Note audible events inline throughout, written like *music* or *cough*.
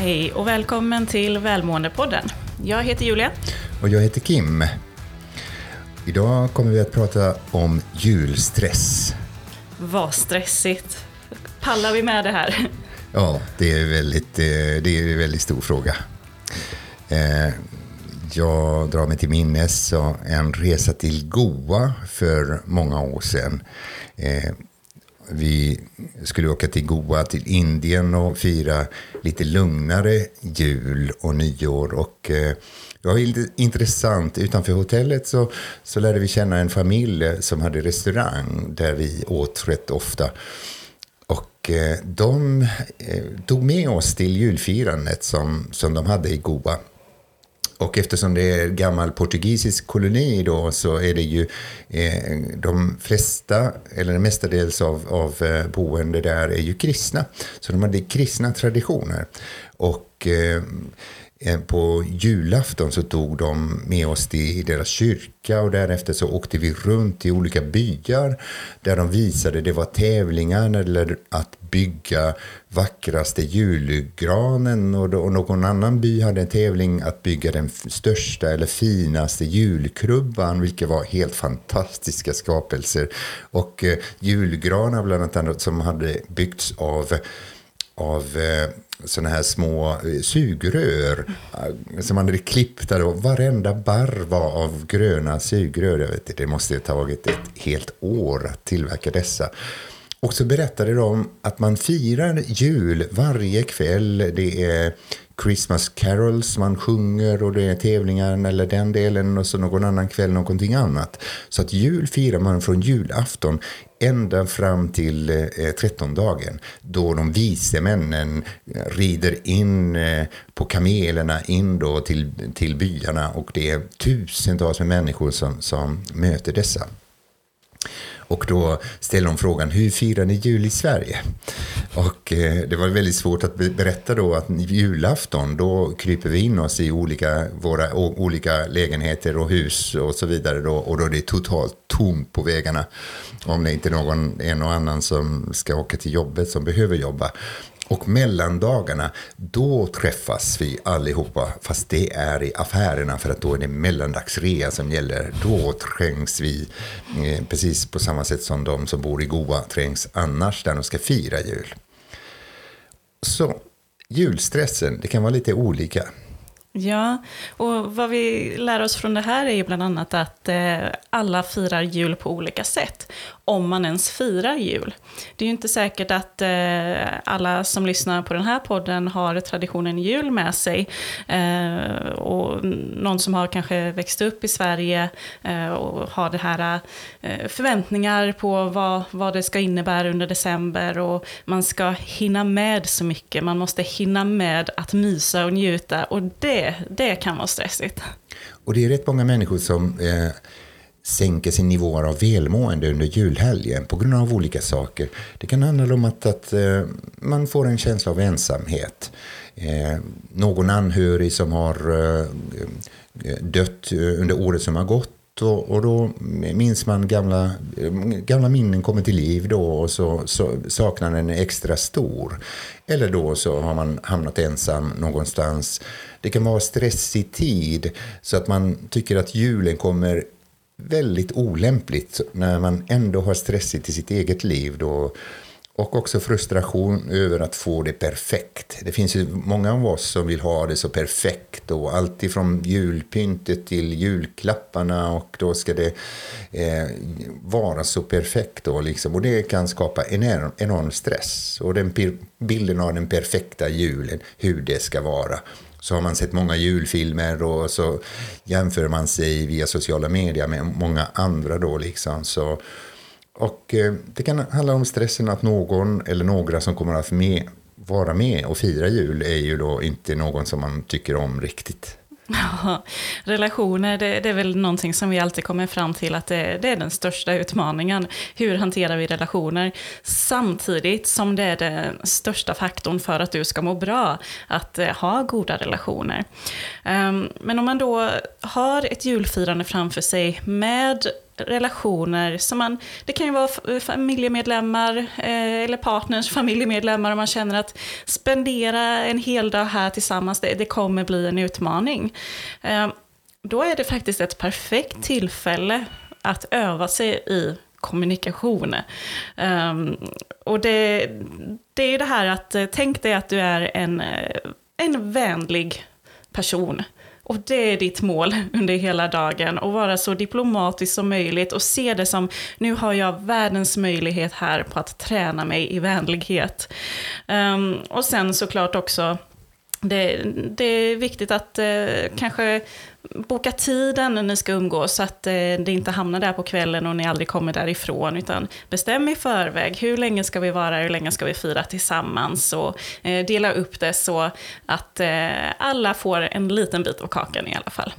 Hej och välkommen till Välmåendepodden. Jag heter Julia. Och jag heter Kim. Idag kommer vi att prata om julstress. Vad stressigt. Pallar vi med det här? Ja, det är, väldigt, eh, det är en väldigt stor fråga. Eh, jag drar mig till minnes en resa till Goa för många år sedan. Vi skulle åka till Goa, till Indien och fira lite lugnare jul och nyår. Och eh, det var intressant. Utanför hotellet så, så lärde vi känna en familj som hade restaurang där vi åt rätt ofta. Och eh, de eh, tog med oss till julfirandet som, som de hade i Goa. Och eftersom det är gammal portugisisk koloni då så är det ju eh, de flesta, eller mestadels av, av eh, boende där är ju kristna. Så de hade kristna traditioner. Och Eh, Eh, på julafton så tog de med oss till deras kyrka och därefter så åkte vi runt i olika byar där de visade det var tävlingar eller att bygga vackraste julgranen. Och någon annan by hade en tävling att bygga den största eller finaste julkrubban vilket var helt fantastiska skapelser. Och eh, julgranar bland annat som hade byggts av av eh, sådana här små eh, sugrör eh, som man hade klippt där och varenda barr var av gröna sugrör. Jag vet, det måste ha tagit ett helt år att tillverka dessa. Och så berättade de att man firar jul varje kväll. Det är Christmas carols man sjunger och det är tävlingar eller den delen och så någon annan kväll någonting annat. Så att jul firar man från julafton ända fram till eh, trettondagen då de vise männen rider in eh, på kamelerna in då till, till byarna och det är tusentals med människor som, som möter dessa. Och då ställer de frågan, hur firar ni jul i Sverige? Och eh, det var väldigt svårt att berätta då att julafton, då kryper vi in oss i olika, våra olika lägenheter och hus och så vidare då, och då är det totalt tomt på vägarna. Om det inte är någon, en och annan som ska åka till jobbet som behöver jobba. Och mellandagarna, då träffas vi allihopa, fast det är i affärerna för att då är det mellandagsrea som gäller. Då trängs vi eh, precis på samma sätt som de som bor i Goa trängs annars när de ska fira jul. Så julstressen, det kan vara lite olika. Ja, och vad vi lär oss från det här är ju bland annat att eh, alla firar jul på olika sätt om man ens firar jul. Det är ju inte säkert att eh, alla som lyssnar på den här podden har traditionen jul med sig. Eh, och någon som har kanske växt upp i Sverige eh, och har det här eh, förväntningar på vad, vad det ska innebära under december och man ska hinna med så mycket. Man måste hinna med att mysa och njuta och det, det kan vara stressigt. Och det är rätt många människor som eh sänker sin nivåer av välmående under julhelgen på grund av olika saker. Det kan handla om att, att eh, man får en känsla av ensamhet. Eh, någon anhörig som har eh, eh dött eh, under året som har gått och, och, då minns man gamla, gamla minnen kommer till liv då och så, så saknar den extra stor. Eller då så har man hamnat ensam någonstans. Det kan vara stressig tid så att man tycker att julen kommer väldigt olämpligt när man ändå har stressigt i sitt eget liv. Då, och också frustration över att få det perfekt. Det finns ju många av oss som vill ha det så perfekt. Och allt ifrån julpyntet till julklapparna. Och då ska det eh, vara så perfekt. Då, liksom. Och det kan skapa enorm, enorm stress. Och den bilden av den perfekta julen, hur det ska vara så har man sett många julfilmer och så jämför man sig via sociala medier med många andra då liksom. Så, och eh, det kan handla om stressen att någon eller några som kommer att med, vara med och fira jul är ju då inte någon som man tycker om riktigt. *laughs* Ja, relationer, det, det, är väl någonting som vi alltid kommer fram till att det, det, är den största utmaningen. Hur hanterar vi relationer? Samtidigt som det är den största faktorn för att du ska må bra, att eh, ha goda relationer. Ehm, men om man då har ett julfirande framför sig med relationer som man, det kan ju vara familjemedlemmar eh, eller partners *laughs* familjemedlemmar om man känner att spendera en hel dag här tillsammans, det, det kommer bli en utmaning. Eh, då är det faktiskt ett perfekt tillfälle att öva sig i kommunikation. Um, och det, det är det här att, eh, tänk dig att du är en, eh, en vänlig person. Och det är ditt mål under hela dagen, att vara så diplomatisk som möjligt och se det som, nu har jag världens möjlighet här på att träna mig i vänlighet. Um, och sen såklart också, det, det är viktigt att eh, kanske boka tiden när ni ska umgås så att eh, det inte hamnar där på kvällen och ni aldrig kommer därifrån. Utan bestäm i förväg, hur länge ska vi vara, hur länge ska vi fira tillsammans och eh, dela upp det så att eh, alla får en liten bit av kakan i alla fall.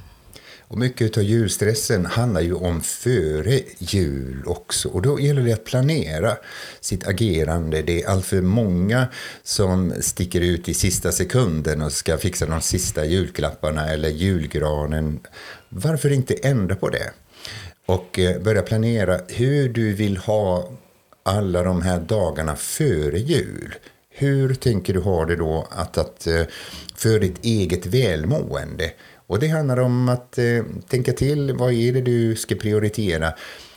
Och mycket av julstressen handlar ju om före jul också. Och då gäller det att planera sitt agerande. Det är alltför många som sticker ut i sista sekunden och ska fixa de sista julklapparna eller julgranen. Varför inte ändra på det? Och eh, börja planera hur du vill ha alla de här dagarna före jul. Hur tänker du ha det då att, att eh, för ditt eget välmående? Och det handlar om att eh, tänka till, vad är det du ska prioritera?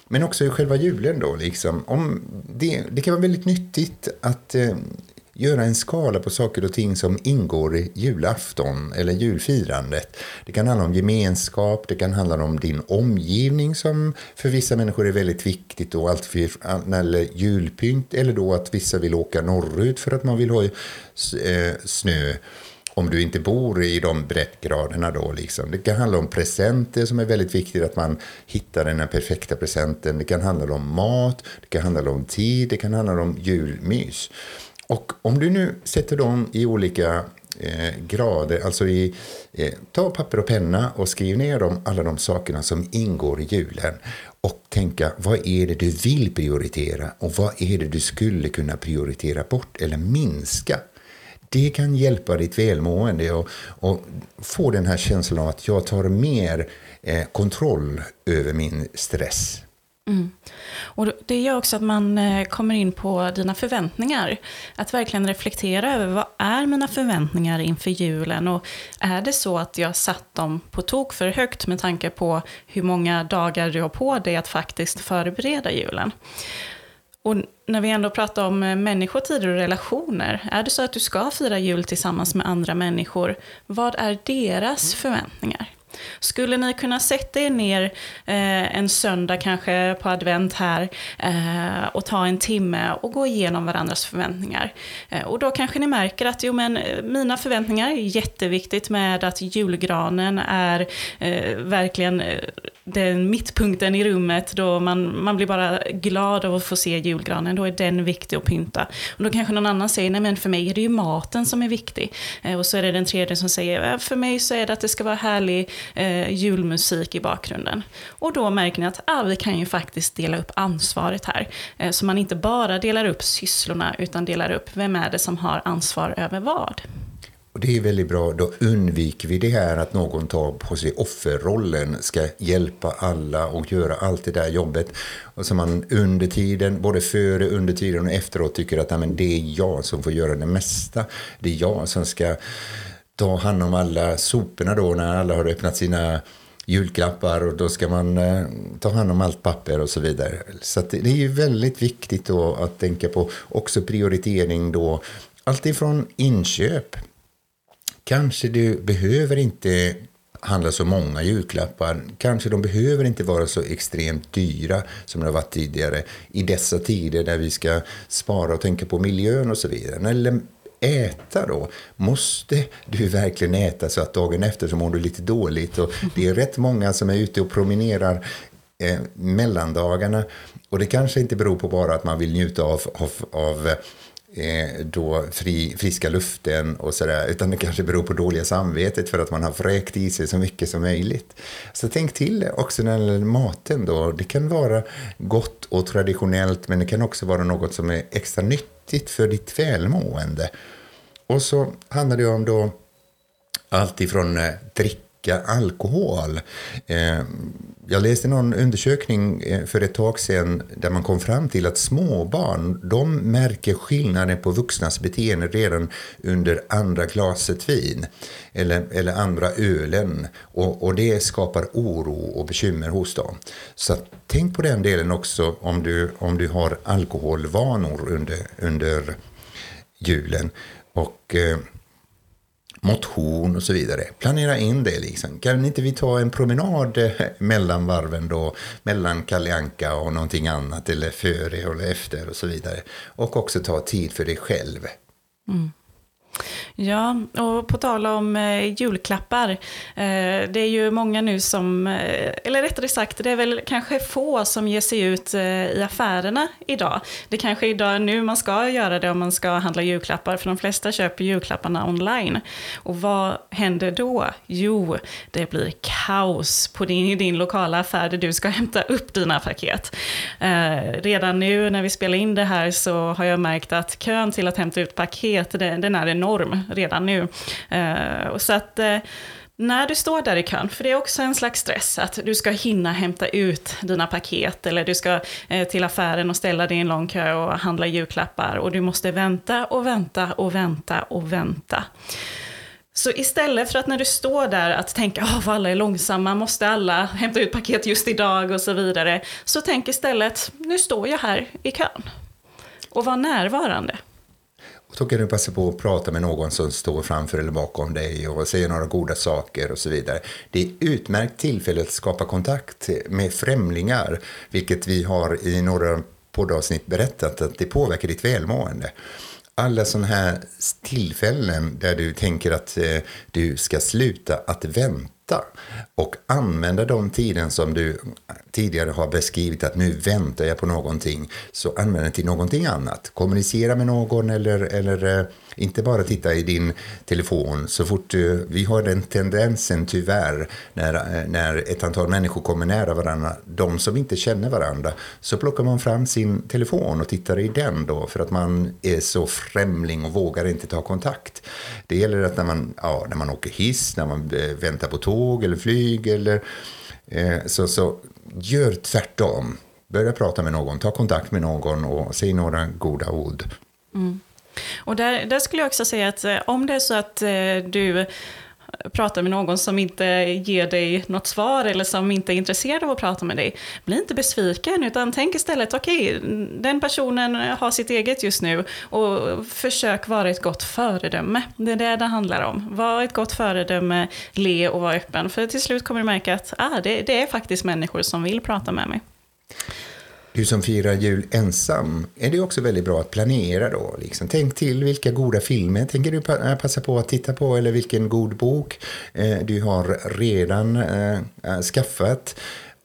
Men också i själva julen då, liksom. Om det, det kan vara väldigt nyttigt att eh, göra en skala på saker och ting som ingår i julafton eller julfirandet. Det kan handla om gemenskap, det kan handla om din omgivning som för vissa människor är väldigt viktigt och allt för, eller julpynt eller då att vissa vill åka norrut för att man vill ha eh, snö om du inte bor i de breddgraderna då. Liksom. Det kan handla om presenter som är väldigt viktigt, att man hittar den här perfekta presenten. Det kan handla om mat, det kan handla om tid, det kan handla om julmys. Och om du nu sätter dem i olika eh, grader, alltså i, eh, ta papper och penna och skriv ner dem, alla de sakerna som ingår i julen och tänka vad är det du vill prioritera och vad är det du skulle kunna prioritera bort eller minska. Det kan hjälpa ditt välmående och, och få den här känslan av att jag tar mer eh, kontroll över min stress. Mm. Och det gör också att man eh, kommer in på dina förväntningar. Att verkligen reflektera över vad är mina förväntningar inför julen och är det så att jag satt dem på tok för högt med tanke på hur många dagar du har på dig att faktiskt förbereda julen. Och när vi ändå pratar om eh, människotider och relationer, är det så att du ska fira jul tillsammans med andra människor, vad är deras förväntningar? Skulle ni kunna sätta er ner eh, en söndag kanske på advent här eh, och ta en timme och gå igenom varandras förväntningar? Eh, och då kanske ni märker att jo, men, eh, mina förväntningar är jätteviktigt med att julgranen är eh, verkligen eh, den mittpunkten i rummet då man, man blir bara glad av att få se julgranen. Då är den viktig att pynta. Och då kanske någon annan säger, nej men för mig är det ju maten som är viktig. Eh, och så är det den tredje som säger, för mig så är det att det ska vara härlig eh, julmusik i bakgrunden. Och då märker ni att ah, vi kan ju faktiskt dela upp ansvaret här. Eh, så man inte bara delar upp sysslorna, utan delar upp vem är det som har ansvar över vad. Och det är väldigt bra, då undviker vi det här att någon tar på sig offerrollen, ska hjälpa alla och göra allt det där jobbet. Och så man under tiden, både före, under tiden och efteråt tycker att men det är jag som får göra det mesta. Det är jag som ska ta hand om alla soporna då när alla har öppnat sina julklappar och då ska man eh, ta hand om allt papper och så vidare. Så det är ju väldigt viktigt då att tänka på också prioritering då. Alltifrån inköp. Kanske du behöver inte handla så många julklappar. Kanske de behöver inte vara så extremt dyra som de har varit tidigare i dessa tider där vi ska spara och tänka på miljön och så vidare. Eller äta då? Måste du verkligen äta så att dagen efter så mår du lite dåligt? Och det är rätt många som är ute och promenerar eh, mellandagarna. Och det kanske inte beror på bara att man vill njuta av, av, av eh, då fri, friska luften och sådär, utan det kanske beror på dåliga samvetet för att man har fräkt i sig så mycket som möjligt. Så tänk till också när det gäller maten då. Det kan vara gott och traditionellt, men det kan också vara något som är extra nyttigt för ditt välmående. Och så handlar det om då allt ifrån eh, dricka alkohol. Eh, jag läste någon undersökning eh, för ett tag sedan där man kom fram till att småbarn de märker skillnaden på vuxnas beteende redan under andra glaset vin eller, eller andra ölen och, och det skapar oro och bekymmer hos dem. Så tänk på den delen också om du, om du har alkoholvanor under, under julen. Och... Eh, motion och så vidare. Planera in det liksom. Kan inte vi ta en promenad eh, mellan varven då, mellan Kalle och någonting annat, eller före eller efter och så vidare. Och också ta tid för dig själv. Mm. Ja, och på tal om eh, julklappar. Eh, det är ju många nu som, eh, eller rättare sagt, det är väl kanske få som ger sig ut eh, i affärerna idag. Det kanske idag är nu man ska göra det om man ska handla julklappar, för de flesta köper julklapparna online. Och vad händer då? Jo, det blir kaos på din, din lokala affär där du ska hämta upp dina paket. Eh, redan nu när vi spelar in det här så har jag märkt att kön till att hämta ut paket, den är enorm enorm redan nu. Eh, så att eh, när du står där i kön, för det är också en slags stress, att du ska hinna hämta ut dina paket eller du ska eh, till affären och ställa dig i en lång kö och handla julklappar och du måste vänta och vänta och vänta och vänta. Så istället för att när du står där att tänka att vad alla är långsamma, måste alla hämta ut paket just idag och så vidare, så tänk istället, nu står jag här i kön. Och var närvarande. Och då kan du passa på att prata med någon som står framför eller bakom dig och säger några goda saker och så vidare. Det är utmärkt tillfälle att skapa kontakt med främlingar, vilket vi har i några poddavsnitt berättat att det påverkar ditt välmående alla sådana här tillfällen där du tänker att eh, du ska sluta att vänta och använda de tiden som du tidigare har beskrivit att nu väntar jag på någonting, så använd den till någonting annat. Kommunicera med någon eller, eller eh, inte bara titta i din telefon. Så fort du, vi har den tendensen tyvärr när, eh, när ett antal människor kommer nära varandra, de som inte känner varandra, så plockar man fram sin telefon och tittar i den då för att man är så främling och vågar inte ta kontakt. Det gäller att när man, ja, när man åker hiss, när man eh, väntar på tåg eller flyg eller eh, så, så gör tvärtom. Börja prata med någon, ta kontakt med någon och säg några goda ord. Mm. Och där, där skulle jag också säga att eh, om det är så att eh, du pratar med någon som inte ger dig något svar eller som inte är intresserad av att prata med dig, bli inte besviken utan tänk istället, okej, okay, den personen har sitt eget just nu och försök vara ett gott föredöme. Det är det det handlar om. Var ett gott föredöme, le och var öppen, för till slut kommer du märka att ah, det, det är faktiskt människor som vill prata med mig. Du som firar jul ensam, är det också väldigt bra att planera då? Liksom. Tänk till vilka goda filmer tänker du eh, passa på att titta på eller vilken god bok eh, du har redan eh, eh, skaffat.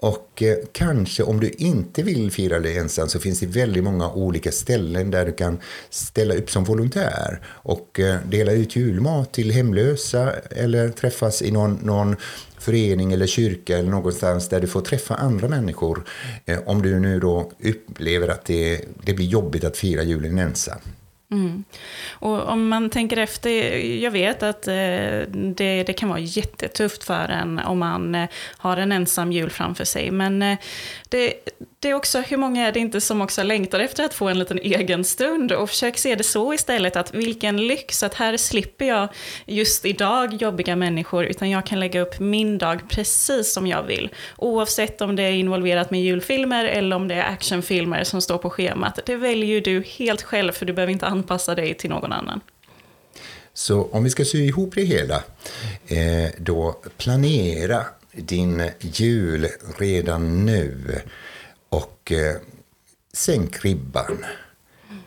Och eh, kanske om du inte vill fira det ensam så finns det väldigt många olika ställen där du kan ställa upp som volontär och eh, dela ut julmat till hemlösa eller träffas i någon, någon förening eller kyrka eller någonstans där du får träffa andra människor. Eh, om du nu då upplever att det, det blir jobbigt att fira julen ensam. Mm. Och om man tänker efter, jag vet att eh, det, det kan vara jättetufft för en om man eh, har en ensam jul framför sig. Men det, det är också, hur många är det inte som också längtar efter att få en liten egen stund? Och försök se det så istället, att vilken lyx, att här slipper jag just idag jobbiga människor, utan jag kan lägga upp min dag precis som jag vill. Oavsett om det är involverat med julfilmer eller om det är actionfilmer som står på schemat. Det väljer ju du helt själv, för du behöver inte anpassa dig till någon annan. Så om vi ska sy ihop det hela, eh, då planera din jul redan nu och eh, sänk ribban.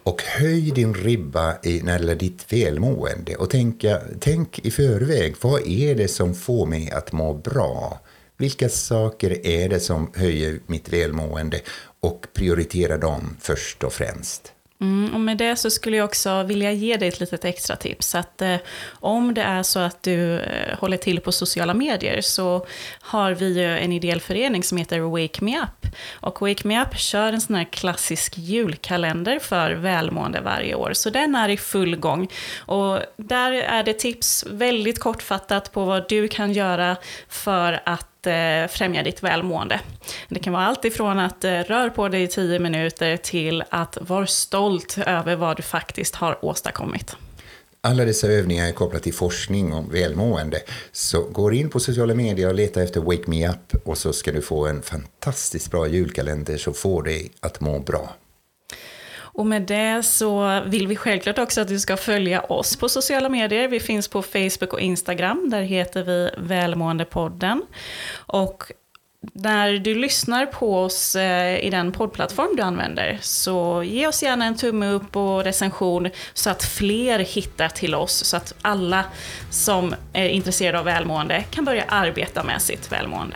Och höj din ribba i, när det gäller ditt välmående. Och tänka, eh, tänk i förväg, vad är det som får mig att må bra? Vilka saker är det som höjer mitt välmående? Och prioritera dem först och främst. Mm, och med det så skulle jag också vilja ge dig ett litet extra tips. Att, eh, om det är så att du eh, håller till på sociala medier så har vi ju en ideell förening som heter Wake Me Up. Och Wake Me Up kör en sån här klassisk julkalender för välmående varje år. Så den är i full gång. Och där är det tips väldigt kortfattat på vad du kan göra för att eh, främja ditt välmående. Det kan vara allt ifrån att eh, rör på dig i tio minuter till att vara stolt över vad du faktiskt har åstadkommit. Alla dessa övningar är kopplade till forskning om välmående. Så gå in på sociala medier och leta efter Wake Me Up och så ska du få en fantastiskt bra julkalender som får dig att må bra. Och med det så vill vi självklart också att du ska följa oss på sociala medier. Vi finns på Facebook och Instagram, där heter vi Välmåendepodden. Och när du lyssnar på oss eh, i den poddplattform du använder så ge oss gärna en tumme upp och recension så att fler hittar till oss så att alla som är intresserade av välmående kan börja arbeta med sitt välmående.